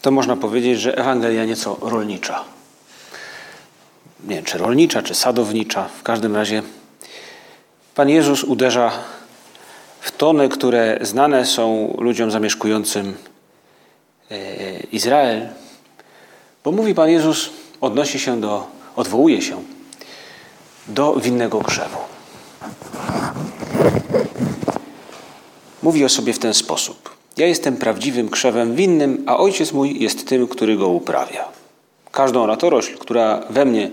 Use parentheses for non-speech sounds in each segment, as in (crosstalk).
to można powiedzieć, że Ewangelia nieco rolnicza. Nie wiem, czy rolnicza, czy sadownicza. W każdym razie Pan Jezus uderza w tony, które znane są ludziom zamieszkującym e, Izrael, bo mówi Pan Jezus, odnosi się do, odwołuje się do winnego krzewu. Mówi o sobie w ten sposób. Ja jestem prawdziwym krzewem winnym, a ojciec mój jest tym, który go uprawia. Każdą latorośl, która we mnie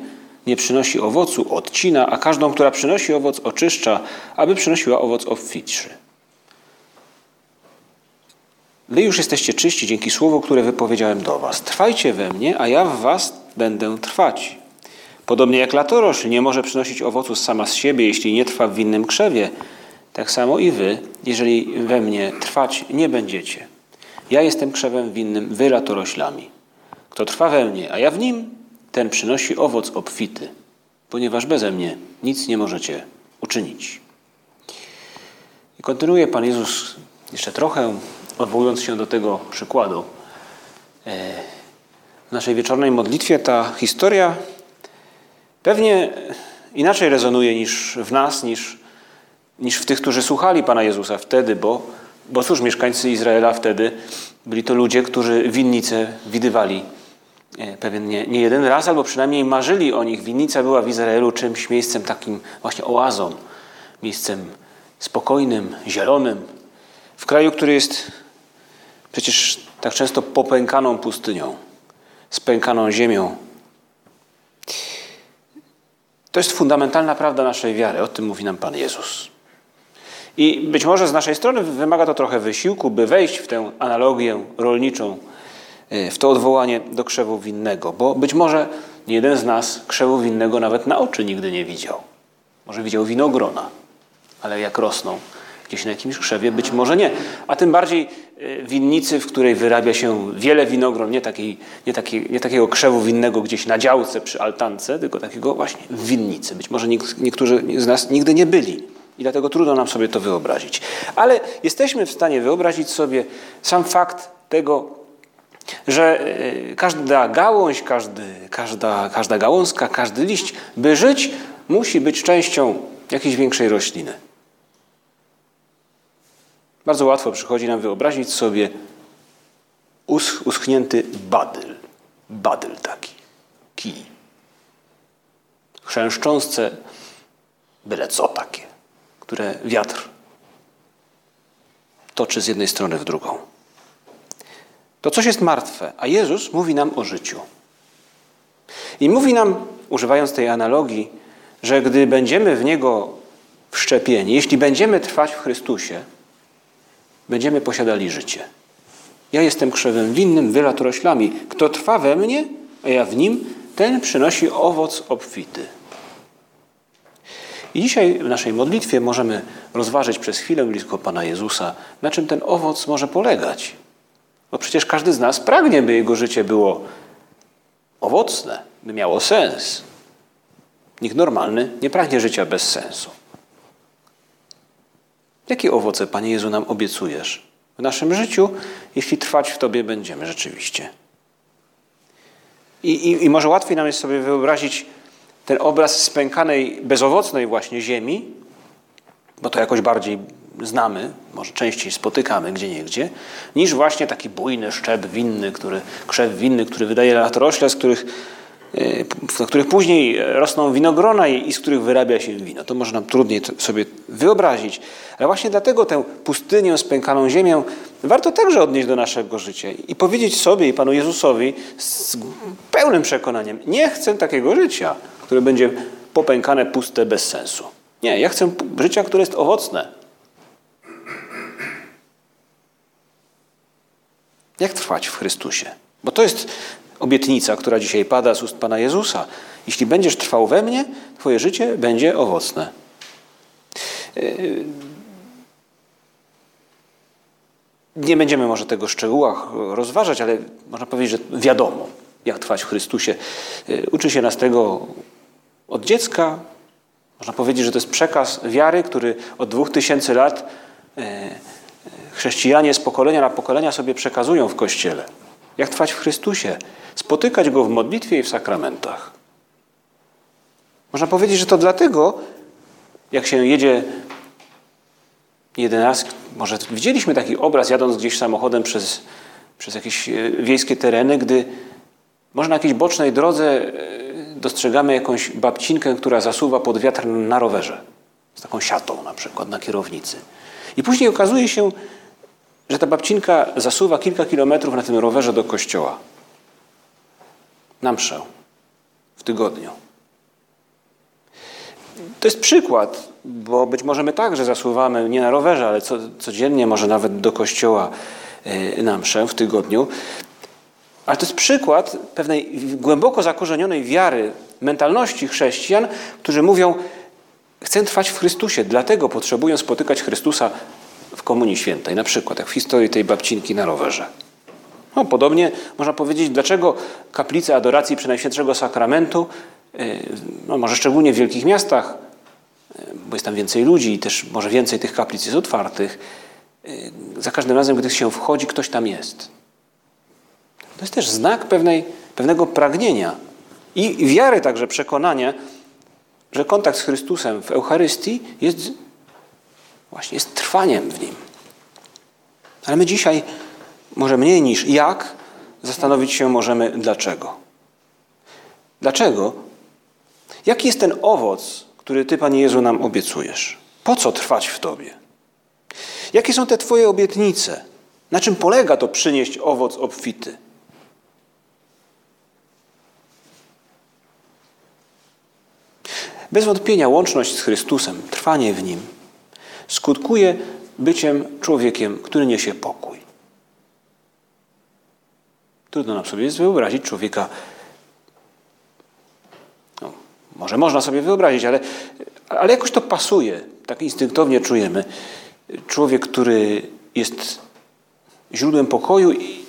nie przynosi owocu, odcina, a każdą, która przynosi owoc, oczyszcza, aby przynosiła owoc obfitszy. Wy już jesteście czyści dzięki słowu, które wypowiedziałem do was. Trwajcie we mnie, a ja w was będę trwać. Podobnie jak latorośl nie może przynosić owocu sama z siebie, jeśli nie trwa w winnym krzewie, tak samo i wy, jeżeli we mnie trwać nie będziecie. Ja jestem krzewem winnym, wy latoroślami. Kto trwa we mnie, a ja w nim, ten przynosi owoc obfity, ponieważ beze mnie nic nie możecie uczynić. I kontynuuje Pan Jezus jeszcze trochę, odwołując się do tego przykładu. E, w naszej wieczornej modlitwie ta historia pewnie inaczej rezonuje niż w nas, niż niż w tych, którzy słuchali Pana Jezusa wtedy, bo, bo cóż, mieszkańcy Izraela wtedy byli to ludzie, którzy winnice widywali e, pewien nie, nie jeden raz, albo przynajmniej marzyli o nich. Winnica była w Izraelu czymś, miejscem takim właśnie oazą, miejscem spokojnym, zielonym, w kraju, który jest przecież tak często popękaną pustynią, spękaną ziemią. To jest fundamentalna prawda naszej wiary, o tym mówi nam Pan Jezus. I być może z naszej strony wymaga to trochę wysiłku, by wejść w tę analogię rolniczą, e, w to odwołanie do krzewu winnego, bo być może nie jeden z nas krzewu winnego nawet na oczy nigdy nie widział. Może widział winogrona, ale jak rosną gdzieś na jakimś krzewie, być może nie. A tym bardziej e, winnicy, w której wyrabia się wiele winogron, nie, nie, nie takiego krzewu winnego gdzieś na działce przy altance, tylko takiego właśnie winnicy. Być może niektórzy z nas nigdy nie byli. I dlatego trudno nam sobie to wyobrazić. Ale jesteśmy w stanie wyobrazić sobie sam fakt tego, że e, każda gałąź, każdy, każda, każda gałązka, każdy liść, by żyć, musi być częścią jakiejś większej rośliny. Bardzo łatwo przychodzi nam wyobrazić sobie usch, uschnięty badyl. Badyl taki. Kij. Chrzęszczące byle co takie które wiatr toczy z jednej strony w drugą. To coś jest martwe, a Jezus mówi nam o życiu. I mówi nam, używając tej analogii, że gdy będziemy w Niego wszczepieni, jeśli będziemy trwać w Chrystusie, będziemy posiadali życie. Ja jestem krzewem winnym, wy latoroślami. Kto trwa we mnie, a ja w nim, ten przynosi owoc obfity. I dzisiaj w naszej modlitwie możemy rozważyć przez chwilę blisko Pana Jezusa, na czym ten owoc może polegać. Bo przecież każdy z nas pragnie, by jego życie było owocne, by miało sens. Nikt normalny nie pragnie życia bez sensu. Jakie owoce, Panie Jezu, nam obiecujesz w naszym życiu, jeśli trwać w Tobie będziemy rzeczywiście? I, i, I może łatwiej nam jest sobie wyobrazić ten obraz spękanej, bezowocnej właśnie ziemi, bo to jakoś bardziej znamy, może częściej spotykamy gdzie niegdzie, niż właśnie taki bujny szczep winny, który, krzew winny, który wydaje latorośle, z których, w e, których później rosną winogrona i z których wyrabia się wino. To może nam trudniej sobie wyobrazić. Ale właśnie dlatego tę pustynię, spękaną ziemię warto także odnieść do naszego życia i powiedzieć sobie i Panu Jezusowi z pełnym przekonaniem, nie chcę takiego życia które będzie popękane, puste, bez sensu. Nie, ja chcę życia, które jest owocne. Jak trwać w Chrystusie? Bo to jest obietnica, która dzisiaj pada z ust Pana Jezusa. Jeśli będziesz trwał we mnie, Twoje życie będzie owocne. Nie będziemy może tego w szczegółach rozważać, ale można powiedzieć, że wiadomo, jak trwać w Chrystusie. Uczy się nas tego od dziecka. Można powiedzieć, że to jest przekaz wiary, który od dwóch tysięcy lat e, chrześcijanie z pokolenia na pokolenia sobie przekazują w Kościele. Jak trwać w Chrystusie, spotykać Go w modlitwie i w sakramentach. Można powiedzieć, że to dlatego, jak się jedzie jeden raz, może widzieliśmy taki obraz, jadąc gdzieś samochodem przez, przez jakieś e, wiejskie tereny, gdy może na jakiejś bocznej drodze e, dostrzegamy jakąś babcinkę, która zasuwa pod wiatr na rowerze. Z taką siatą na przykład na kierownicy. I później okazuje się, że ta babcinka zasuwa kilka kilometrów na tym rowerze do kościoła. Na mszę. W tygodniu. To jest przykład, bo być może my także zasuwamy nie na rowerze, ale co, codziennie, może nawet do kościoła e, na mszę w tygodniu. Ale to jest przykład pewnej głęboko zakorzenionej wiary, mentalności chrześcijan, którzy mówią: Chcę trwać w Chrystusie, dlatego potrzebuję spotykać Chrystusa w Komunii Świętej, na przykład jak w historii tej babcinki na rowerze. No, podobnie można powiedzieć, dlaczego kaplice adoracji Przenajświętszego Sakramentu, y, no, może szczególnie w wielkich miastach, y, bo jest tam więcej ludzi i też może więcej tych kaplic jest otwartych, y, za każdym razem, gdy się wchodzi, ktoś tam jest. To jest też znak pewnej, pewnego pragnienia i wiary, także przekonania, że kontakt z Chrystusem w Eucharystii jest właśnie jest trwaniem w nim. Ale my dzisiaj może mniej niż jak zastanowić się możemy dlaczego. Dlaczego? Jaki jest ten owoc, który Ty, Panie Jezu, nam obiecujesz? Po co trwać w Tobie? Jakie są te Twoje obietnice? Na czym polega to przynieść owoc obfity? Bez wątpienia łączność z Chrystusem, trwanie w Nim, skutkuje byciem człowiekiem, który niesie pokój. Trudno nam sobie wyobrazić człowieka, no, może można sobie wyobrazić, ale, ale jakoś to pasuje, tak instynktownie czujemy. Człowiek, który jest źródłem pokoju i,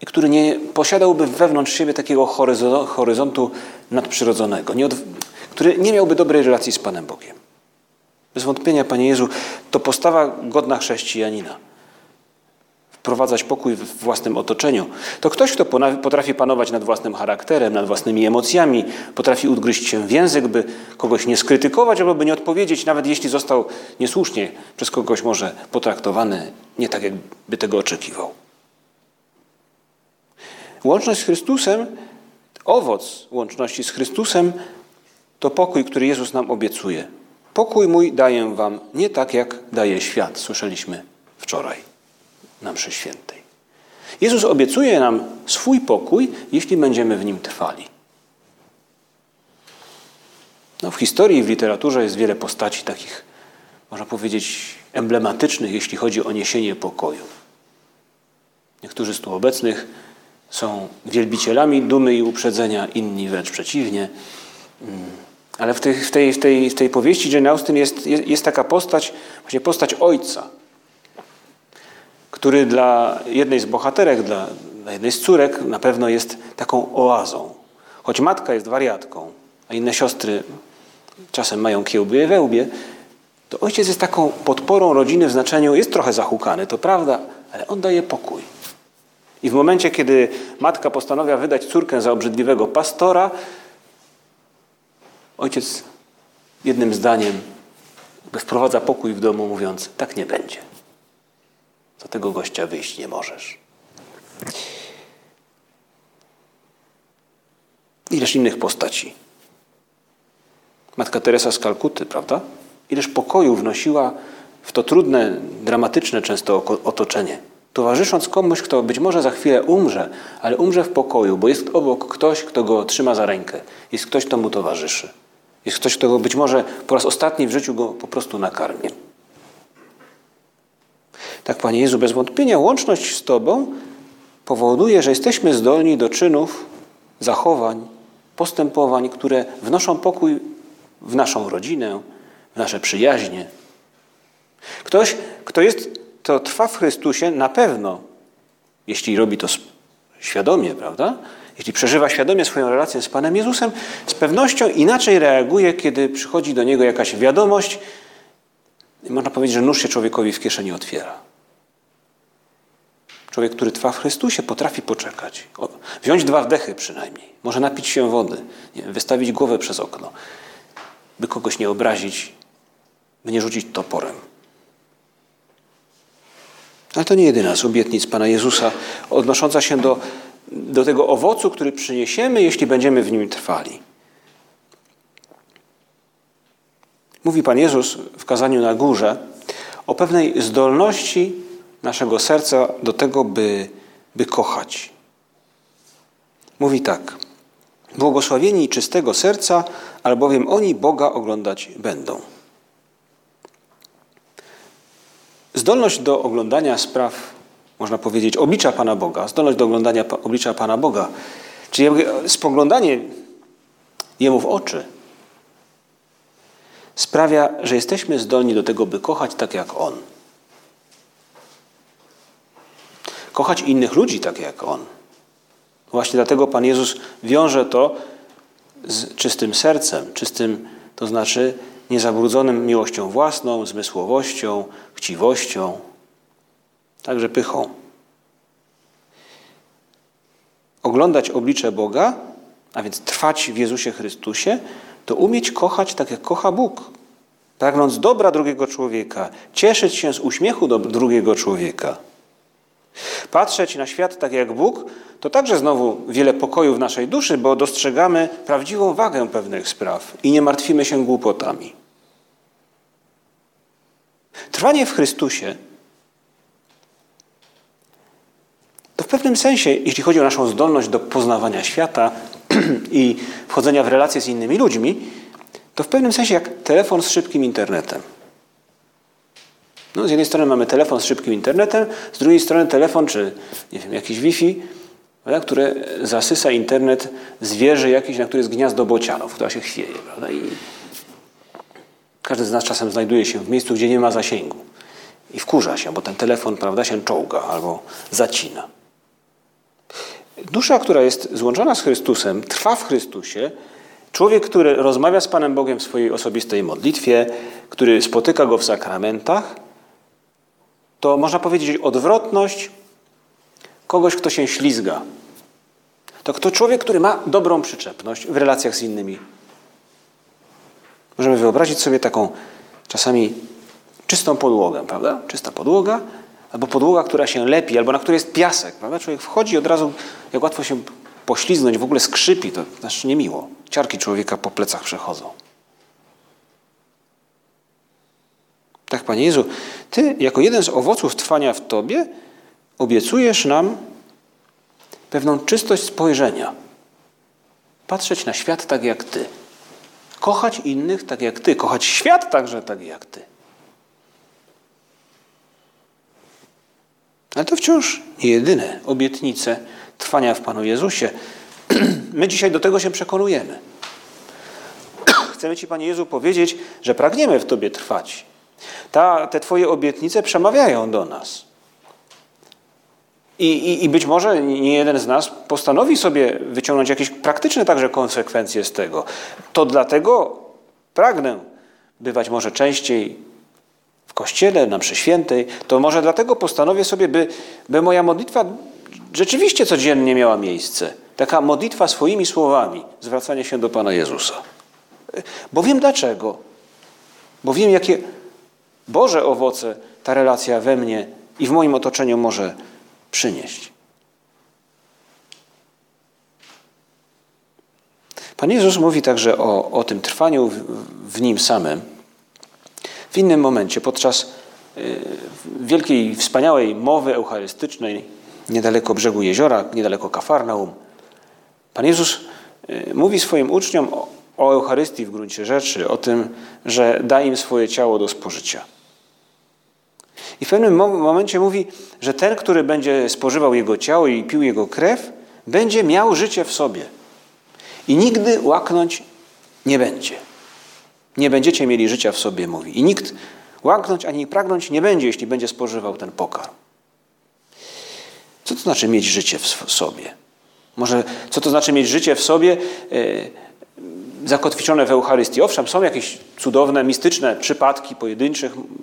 i który nie posiadałby wewnątrz siebie takiego horyzontu nadprzyrodzonego, nie od, który nie miałby dobrej relacji z Panem Bogiem. Bez wątpienia, Panie Jezu, to postawa godna chrześcijanina. Wprowadzać pokój w własnym otoczeniu. To ktoś, kto potrafi panować nad własnym charakterem, nad własnymi emocjami, potrafi udgryźć się w język, by kogoś nie skrytykować albo by nie odpowiedzieć, nawet jeśli został niesłusznie przez kogoś może potraktowany nie tak, jakby tego oczekiwał. Łączność z Chrystusem, owoc łączności z Chrystusem to pokój, który Jezus nam obiecuje. Pokój mój daję wam, nie tak jak daje świat, słyszeliśmy wczoraj na mszy świętej. Jezus obiecuje nam swój pokój, jeśli będziemy w nim trwali. No, w historii i w literaturze jest wiele postaci takich, można powiedzieć, emblematycznych, jeśli chodzi o niesienie pokoju. Niektórzy z tu obecnych są wielbicielami dumy i uprzedzenia, inni wręcz przeciwnie. Ale w tej, w tej, w tej, w tej powieści Jane Austen jest, jest, jest taka postać, właśnie postać ojca, który dla jednej z bohaterek, dla, dla jednej z córek na pewno jest taką oazą. Choć matka jest wariatką, a inne siostry czasem mają kiełby we łbie, to ojciec jest taką podporą rodziny w znaczeniu, jest trochę zahukany, to prawda, ale on daje pokój. I w momencie, kiedy matka postanawia wydać córkę za obrzydliwego pastora, Ojciec jednym zdaniem wprowadza pokój w domu, mówiąc: Tak nie będzie. Do tego gościa wyjść nie możesz. Ileż innych postaci. Matka Teresa z Kalkuty, prawda? Ileż pokoju wnosiła w to trudne, dramatyczne często otoczenie. Towarzysząc komuś, kto być może za chwilę umrze, ale umrze w pokoju, bo jest obok ktoś, kto go trzyma za rękę. Jest ktoś, kto mu towarzyszy. Jest ktoś, kto być może po raz ostatni w życiu go po prostu nakarmi. Tak, Panie Jezu, bez wątpienia łączność z Tobą powoduje, że jesteśmy zdolni do czynów, zachowań, postępowań, które wnoszą pokój w naszą rodzinę, w nasze przyjaźnie. Ktoś, kto jest, to trwa w Chrystusie, na pewno, jeśli robi to świadomie, prawda? Jeśli przeżywa świadomie swoją relację z Panem Jezusem, z pewnością inaczej reaguje, kiedy przychodzi do niego jakaś wiadomość. Można powiedzieć, że nóż się człowiekowi w kieszeni otwiera. Człowiek, który trwa w Chrystusie, potrafi poczekać. Wziąć dwa wdechy przynajmniej. Może napić się wody, nie, wystawić głowę przez okno, by kogoś nie obrazić, by nie rzucić toporem. Ale to nie jedyna z obietnic Pana Jezusa odnosząca się do, do tego owocu, który przyniesiemy, jeśli będziemy w nim trwali. Mówi Pan Jezus w kazaniu na górze o pewnej zdolności naszego serca do tego, by, by kochać. Mówi tak. Błogosławieni czystego serca, albowiem oni Boga oglądać będą. Zdolność do oglądania spraw, można powiedzieć, oblicza Pana Boga, zdolność do oglądania oblicza Pana Boga, czyli spoglądanie Jemu w oczy, sprawia, że jesteśmy zdolni do tego, by kochać tak jak On. Kochać innych ludzi tak jak On. Właśnie dlatego Pan Jezus wiąże to z czystym sercem, czystym, to znaczy niezabłudzonym miłością własną, zmysłowością, chciwością, także pychą. Oglądać oblicze Boga, a więc trwać w Jezusie Chrystusie, to umieć kochać tak, jak kocha Bóg. Pragnąc dobra drugiego człowieka, cieszyć się z uśmiechu drugiego człowieka. Patrzeć na świat tak jak Bóg, to także znowu wiele pokoju w naszej duszy, bo dostrzegamy prawdziwą wagę pewnych spraw i nie martwimy się głupotami. Trwanie w Chrystusie to w pewnym sensie, jeśli chodzi o naszą zdolność do poznawania świata (clears throat) i wchodzenia w relacje z innymi ludźmi, to w pewnym sensie jak telefon z szybkim internetem. No, z jednej strony mamy telefon z szybkim internetem, z drugiej strony telefon czy nie wiem, jakiś Wi-Fi, prawda, które zasysa internet z wieży jakiejś, na której jest gniazdo bocianów, która się chwieje. Prawda? I każdy z nas czasem znajduje się w miejscu, gdzie nie ma zasięgu i wkurza się, bo ten telefon prawda, się czołga albo zacina. Dusza, która jest złączona z Chrystusem, trwa w Chrystusie, człowiek, który rozmawia z Panem Bogiem w swojej osobistej modlitwie, który spotyka Go w sakramentach, to można powiedzieć odwrotność kogoś, kto się ślizga. To kto człowiek, który ma dobrą przyczepność w relacjach z innymi. Możemy wyobrazić sobie taką czasami czystą podłogę, prawda? Czysta podłoga, albo podłoga, która się lepi, albo na której jest piasek, prawda? Człowiek wchodzi od razu, jak łatwo się pośliznąć, w ogóle skrzypi, to znaczy niemiło. Ciarki człowieka po plecach przechodzą. Tak, Panie Jezu, Ty jako jeden z owoców trwania w Tobie obiecujesz nam pewną czystość spojrzenia. Patrzeć na świat tak jak Ty. Kochać innych tak jak Ty. Kochać świat także tak jak Ty. Ale to wciąż nie jedyne obietnice trwania w Panu Jezusie. (clears throat) My dzisiaj do tego się przekonujemy. (clears throat) Chcemy Ci, Panie Jezu, powiedzieć, że pragniemy w Tobie trwać. Ta, te Twoje obietnice przemawiają do nas. I, i, I być może nie jeden z nas postanowi sobie wyciągnąć jakieś praktyczne także konsekwencje z tego. To dlatego pragnę bywać może częściej w kościele, na mszy świętej. To może dlatego postanowię sobie, by, by moja modlitwa rzeczywiście codziennie miała miejsce. Taka modlitwa swoimi słowami, zwracanie się do Pana Jezusa. Bo wiem dlaczego. Bo wiem, jakie Boże owoce ta relacja we mnie i w moim otoczeniu może przynieść. Pan Jezus mówi także o, o tym trwaniu w, w Nim samym. W innym momencie, podczas y, wielkiej, wspaniałej mowy eucharystycznej niedaleko brzegu jeziora, niedaleko Kafarnaum, Pan Jezus y, mówi swoim uczniom o, o Eucharystii w gruncie rzeczy, o tym, że da im swoje ciało do spożycia. I w pewnym momencie mówi, że ten, który będzie spożywał jego ciało i pił jego krew, będzie miał życie w sobie. I nigdy łaknąć nie będzie. Nie będziecie mieli życia w sobie, mówi. I nikt łaknąć ani pragnąć nie będzie, jeśli będzie spożywał ten pokarm. Co to znaczy mieć życie w sobie? Może co to znaczy mieć życie w sobie e, zakotwiczone w Eucharystii? Owszem, są jakieś cudowne, mistyczne przypadki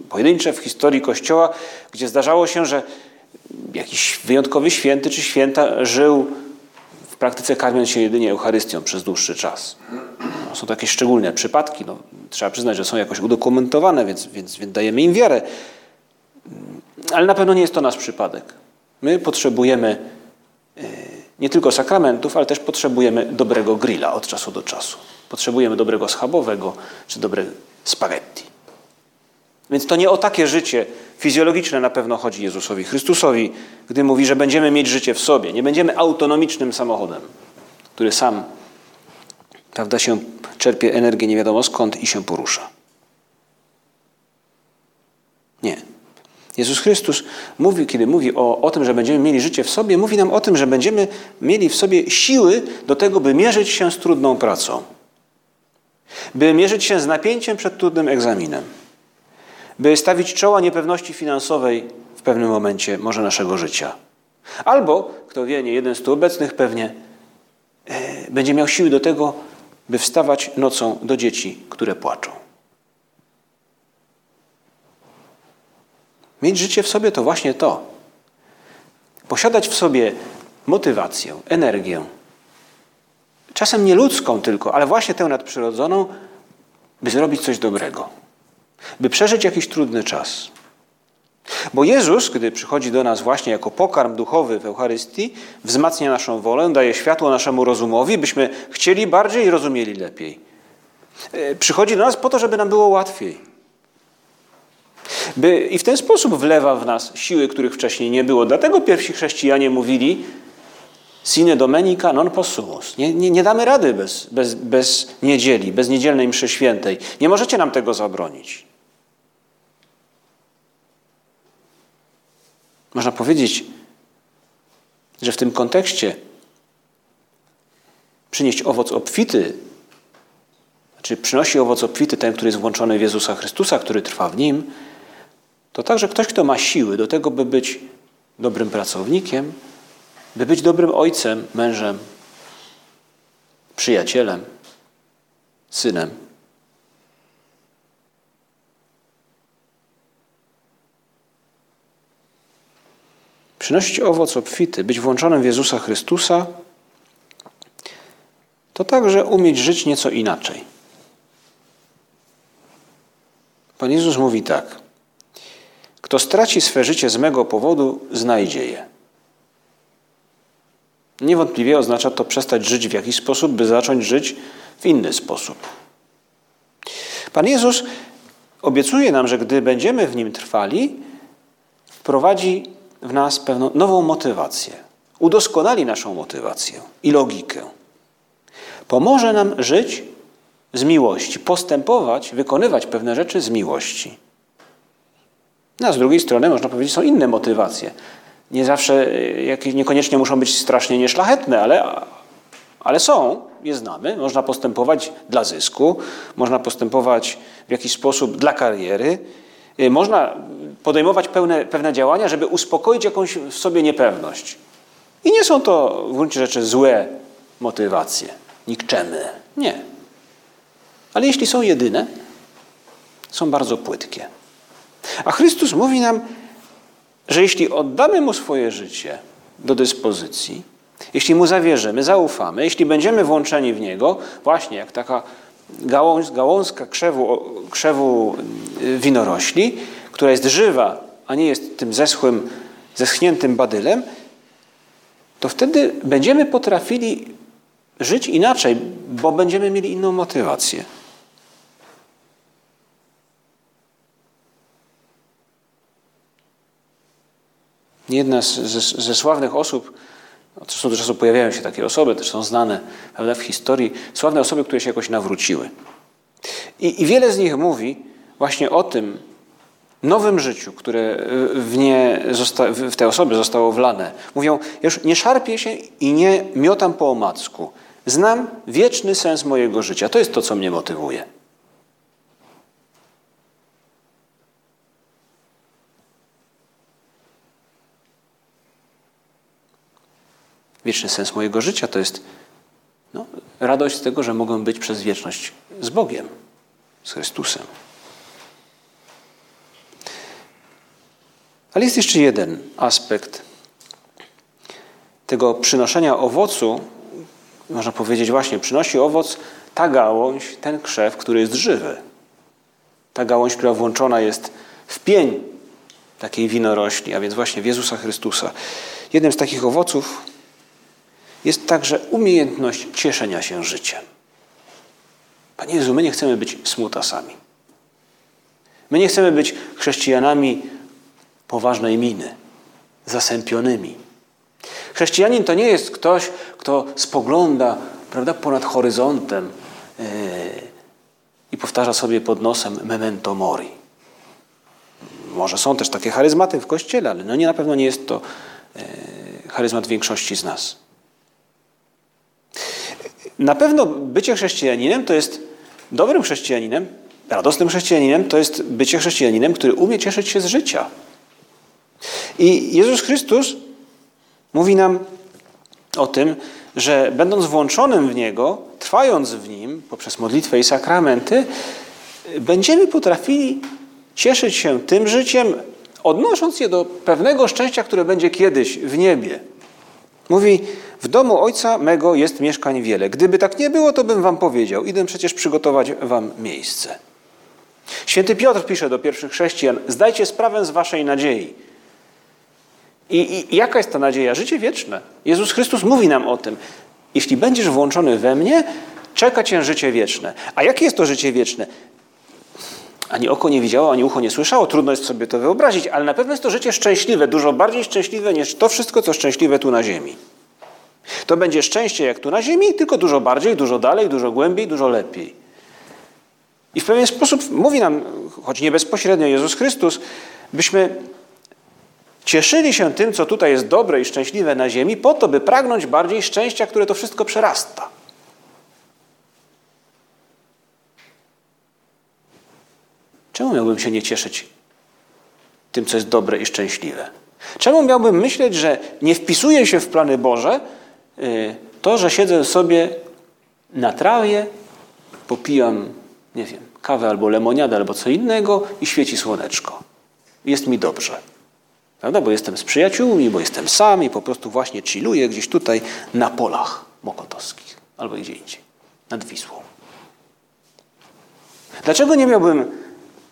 pojedyncze w historii Kościoła, gdzie zdarzało się, że jakiś wyjątkowy święty czy święta żył w praktyce karmiąc się jedynie Eucharystią przez dłuższy czas. No, są takie szczególne przypadki. No, trzeba przyznać, że są jakoś udokumentowane, więc, więc, więc dajemy im wiarę. Ale na pewno nie jest to nasz przypadek. My potrzebujemy e, nie tylko sakramentów, ale też potrzebujemy dobrego grilla od czasu do czasu. Potrzebujemy dobrego schabowego czy dobrego spaghetti. Więc to nie o takie życie fizjologiczne na pewno chodzi Jezusowi Chrystusowi, gdy mówi, że będziemy mieć życie w sobie. Nie będziemy autonomicznym samochodem, który sam prawda, się czerpie energię nie wiadomo skąd i się porusza. Nie. Jezus Chrystus mówi, kiedy mówi o, o tym, że będziemy mieli życie w sobie, mówi nam o tym, że będziemy mieli w sobie siły do tego, by mierzyć się z trudną pracą, by mierzyć się z napięciem przed trudnym egzaminem, by stawić czoła niepewności finansowej w pewnym momencie może naszego życia. Albo, kto wie, nie jeden z tu obecnych pewnie e, będzie miał siły do tego, by wstawać nocą do dzieci, które płaczą. Mieć życie w sobie to właśnie to. Posiadać w sobie motywację, energię. Czasem nie ludzką tylko, ale właśnie tę nadprzyrodzoną, by zrobić coś dobrego. By przeżyć jakiś trudny czas. Bo Jezus, gdy przychodzi do nas właśnie jako pokarm duchowy w Eucharystii, wzmacnia naszą wolę, daje światło naszemu rozumowi, byśmy chcieli bardziej i rozumieli lepiej. E, przychodzi do nas po to, żeby nam było łatwiej. By, I w ten sposób wlewa w nas siły, których wcześniej nie było. Dlatego pierwsi chrześcijanie mówili sine domenica non possumus. Nie, nie, nie damy rady bez, bez, bez niedzieli, bez niedzielnej mszy świętej. Nie możecie nam tego zabronić. Można powiedzieć, że w tym kontekście przynieść owoc obfity, znaczy przynosi owoc obfity ten, który jest włączony w Jezusa Chrystusa, który trwa w Nim, to także ktoś, kto ma siły do tego, by być dobrym pracownikiem, by być dobrym ojcem, mężem, przyjacielem, synem. Przynosić owoc obfity, być włączonym w Jezusa Chrystusa, to także umieć żyć nieco inaczej. Pan Jezus mówi tak. Kto straci swe życie z mego powodu, znajdzie je. Niewątpliwie oznacza to przestać żyć w jakiś sposób, by zacząć żyć w inny sposób. Pan Jezus obiecuje nam, że gdy będziemy w nim trwali, wprowadzi w nas pewną nową motywację, udoskonali naszą motywację i logikę. Pomoże nam żyć z miłości, postępować, wykonywać pewne rzeczy z miłości. No, a z drugiej strony, można powiedzieć, są inne motywacje. Nie zawsze, jakieś niekoniecznie muszą być strasznie nieszlachetne, ale, ale są, je znamy. Można postępować dla zysku, można postępować w jakiś sposób dla kariery, y, można podejmować pełne, pewne działania, żeby uspokoić jakąś w sobie niepewność. I nie są to w gruncie rzeczy złe motywacje, nikczemy. Nie. Ale jeśli są jedyne, są bardzo płytkie. A Chrystus mówi nam, że jeśli oddamy Mu swoje życie do dyspozycji, jeśli Mu zawierzymy, zaufamy, jeśli będziemy włączeni w Niego, właśnie jak taka gałąz, gałązka krzewu, krzewu y, winorośli, która jest żywa, a nie jest tym zeschłym, zeschniętym badylem, to wtedy będziemy potrafili żyć inaczej, bo będziemy mieli inną motywację. Jedna z, ze, ze sławnych osób, czasu do czasu pojawiają się takie osoby, też są znane prawda, w historii, sławne osoby, które się jakoś nawróciły. I, I wiele z nich mówi właśnie o tym, nowym życiu, które w, nie zosta- w te osoby zostało wlane. Mówią, już nie szarpię się i nie miotam po omacku. Znam wieczny sens mojego życia. To jest to, co mnie motywuje. Wieczny sens mojego życia to jest no, radość z tego, że mogę być przez wieczność z Bogiem, z Chrystusem. Ale jest jeszcze jeden aspekt tego przynoszenia owocu. Można powiedzieć właśnie, przynosi owoc ta gałąź, ten krzew, który jest żywy. Ta gałąź, która włączona jest w pień takiej winorośli, a więc właśnie w Jezusa Chrystusa. Jednym z takich owoców jest także umiejętność cieszenia się życiem. Panie Jezu, my nie chcemy być smutasami. My nie chcemy być chrześcijanami poważnej miny, zasępionymi. Chrześcijanin to nie jest ktoś, kto spogląda prawda, ponad horyzontem yy, i powtarza sobie pod nosem memento mori. Może są też takie charyzmaty w Kościele, ale no nie, na pewno nie jest to yy, charyzmat większości z nas. Na pewno bycie chrześcijaninem to jest dobrym chrześcijaninem, radosnym chrześcijaninem to jest bycie chrześcijaninem, który umie cieszyć się z życia. I Jezus Chrystus mówi nam o tym, że będąc włączonym w Niego, trwając w Nim poprzez modlitwę i sakramenty, będziemy potrafili cieszyć się tym życiem, odnosząc je do pewnego szczęścia, które będzie kiedyś w niebie. Mówi, w domu ojca mego jest mieszkań wiele. Gdyby tak nie było, to bym wam powiedział. Idę przecież przygotować wam miejsce. Święty Piotr pisze do pierwszych chrześcijan: Zdajcie sprawę z waszej nadziei. I, I, jaka jest ta nadzieja? Życie wieczne. Jezus Chrystus mówi nam o tym. Jeśli będziesz włączony we mnie, czeka cię życie wieczne. A jakie jest to życie wieczne? Ani oko nie widziało, ani ucho nie słyszało. Trudno jest sobie to wyobrazić, ale na pewno jest to życie szczęśliwe, dużo bardziej szczęśliwe niż to wszystko, co szczęśliwe tu na ziemi. To będzie szczęście jak tu na ziemi, tylko dużo bardziej, dużo dalej, dużo głębiej, dużo lepiej. I w pewien sposób mówi nam, choć nie bezpośrednio Jezus Chrystus, byśmy cieszyli się tym, co tutaj jest dobre i szczęśliwe na ziemi, po to, by pragnąć bardziej szczęścia, które to wszystko przerasta. Czemu miałbym się nie cieszyć tym, co jest dobre i szczęśliwe? Czemu miałbym myśleć, że nie wpisuje się w plany Boże y, to, że siedzę sobie na trawie, popijam, nie wiem, kawę albo lemoniadę albo co innego i świeci słoneczko. Jest mi dobrze. Prawda? Bo jestem z przyjaciółmi, bo jestem sam i po prostu właśnie chilluję gdzieś tutaj na polach mokotowskich albo gdzie indziej, nad Wisłą. Dlaczego nie miałbym,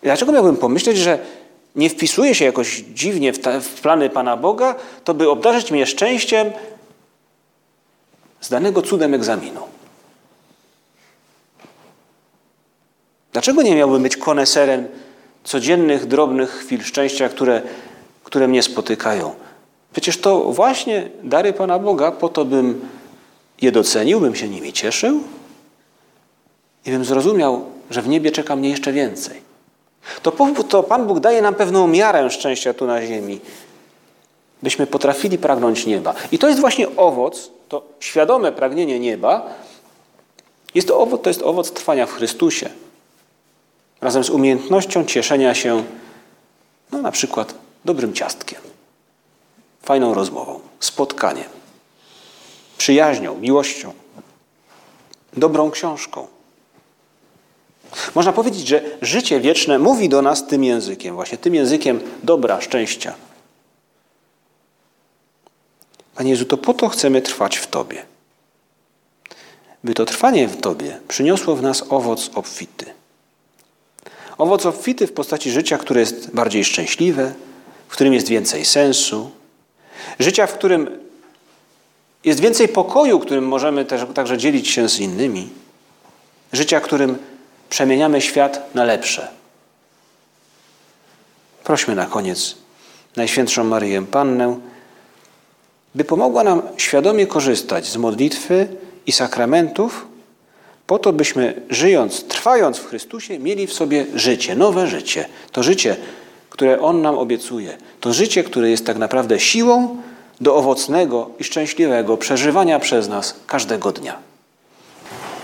dlaczego miałbym pomyśleć, że nie wpisuje się jakoś dziwnie w, w plany Pana Boga, to by obdarzyć mnie szczęściem zdanego cudem egzaminu? Dlaczego nie miałbym być koneserem codziennych, drobnych chwil szczęścia, które które mnie spotykają. Przecież to właśnie dary Pana Boga, po to bym je docenił, bym się nimi cieszył i bym zrozumiał, że w niebie czeka mnie jeszcze więcej. To, to Pan Bóg daje nam pewną miarę szczęścia tu na ziemi, byśmy potrafili pragnąć nieba. I to jest właśnie owoc, to świadome pragnienie nieba, jest to owoc, to jest owoc trwania w Chrystusie. Razem z umiejętnością cieszenia się, no na przykład dobrym ciastkiem, fajną rozmową, spotkaniem, przyjaźnią, miłością, dobrą książką. Można powiedzieć, że życie wieczne mówi do nas tym językiem, właśnie tym językiem dobra, szczęścia. Panie Jezu, to po to chcemy trwać w Tobie. By to trwanie w Tobie przyniosło w nas owoc obfity. Owoc obfity w postaci życia, które jest bardziej szczęśliwe, w którym jest więcej sensu, życia, w którym jest więcej pokoju, którym możemy też, także dzielić się z innymi, życia, którym przemieniamy świat na lepsze. Prośmy na koniec Najświętszą Maryję Pannę, by pomogła nam świadomie korzystać z modlitwy i sakramentów, po to byśmy żyjąc, trwając w Chrystusie, mieli w sobie życie, nowe życie. To życie, które On nam obiecuje. To życie, które jest tak naprawdę siłą do owocnego i szczęśliwego przeżywania przez nas każdego dnia.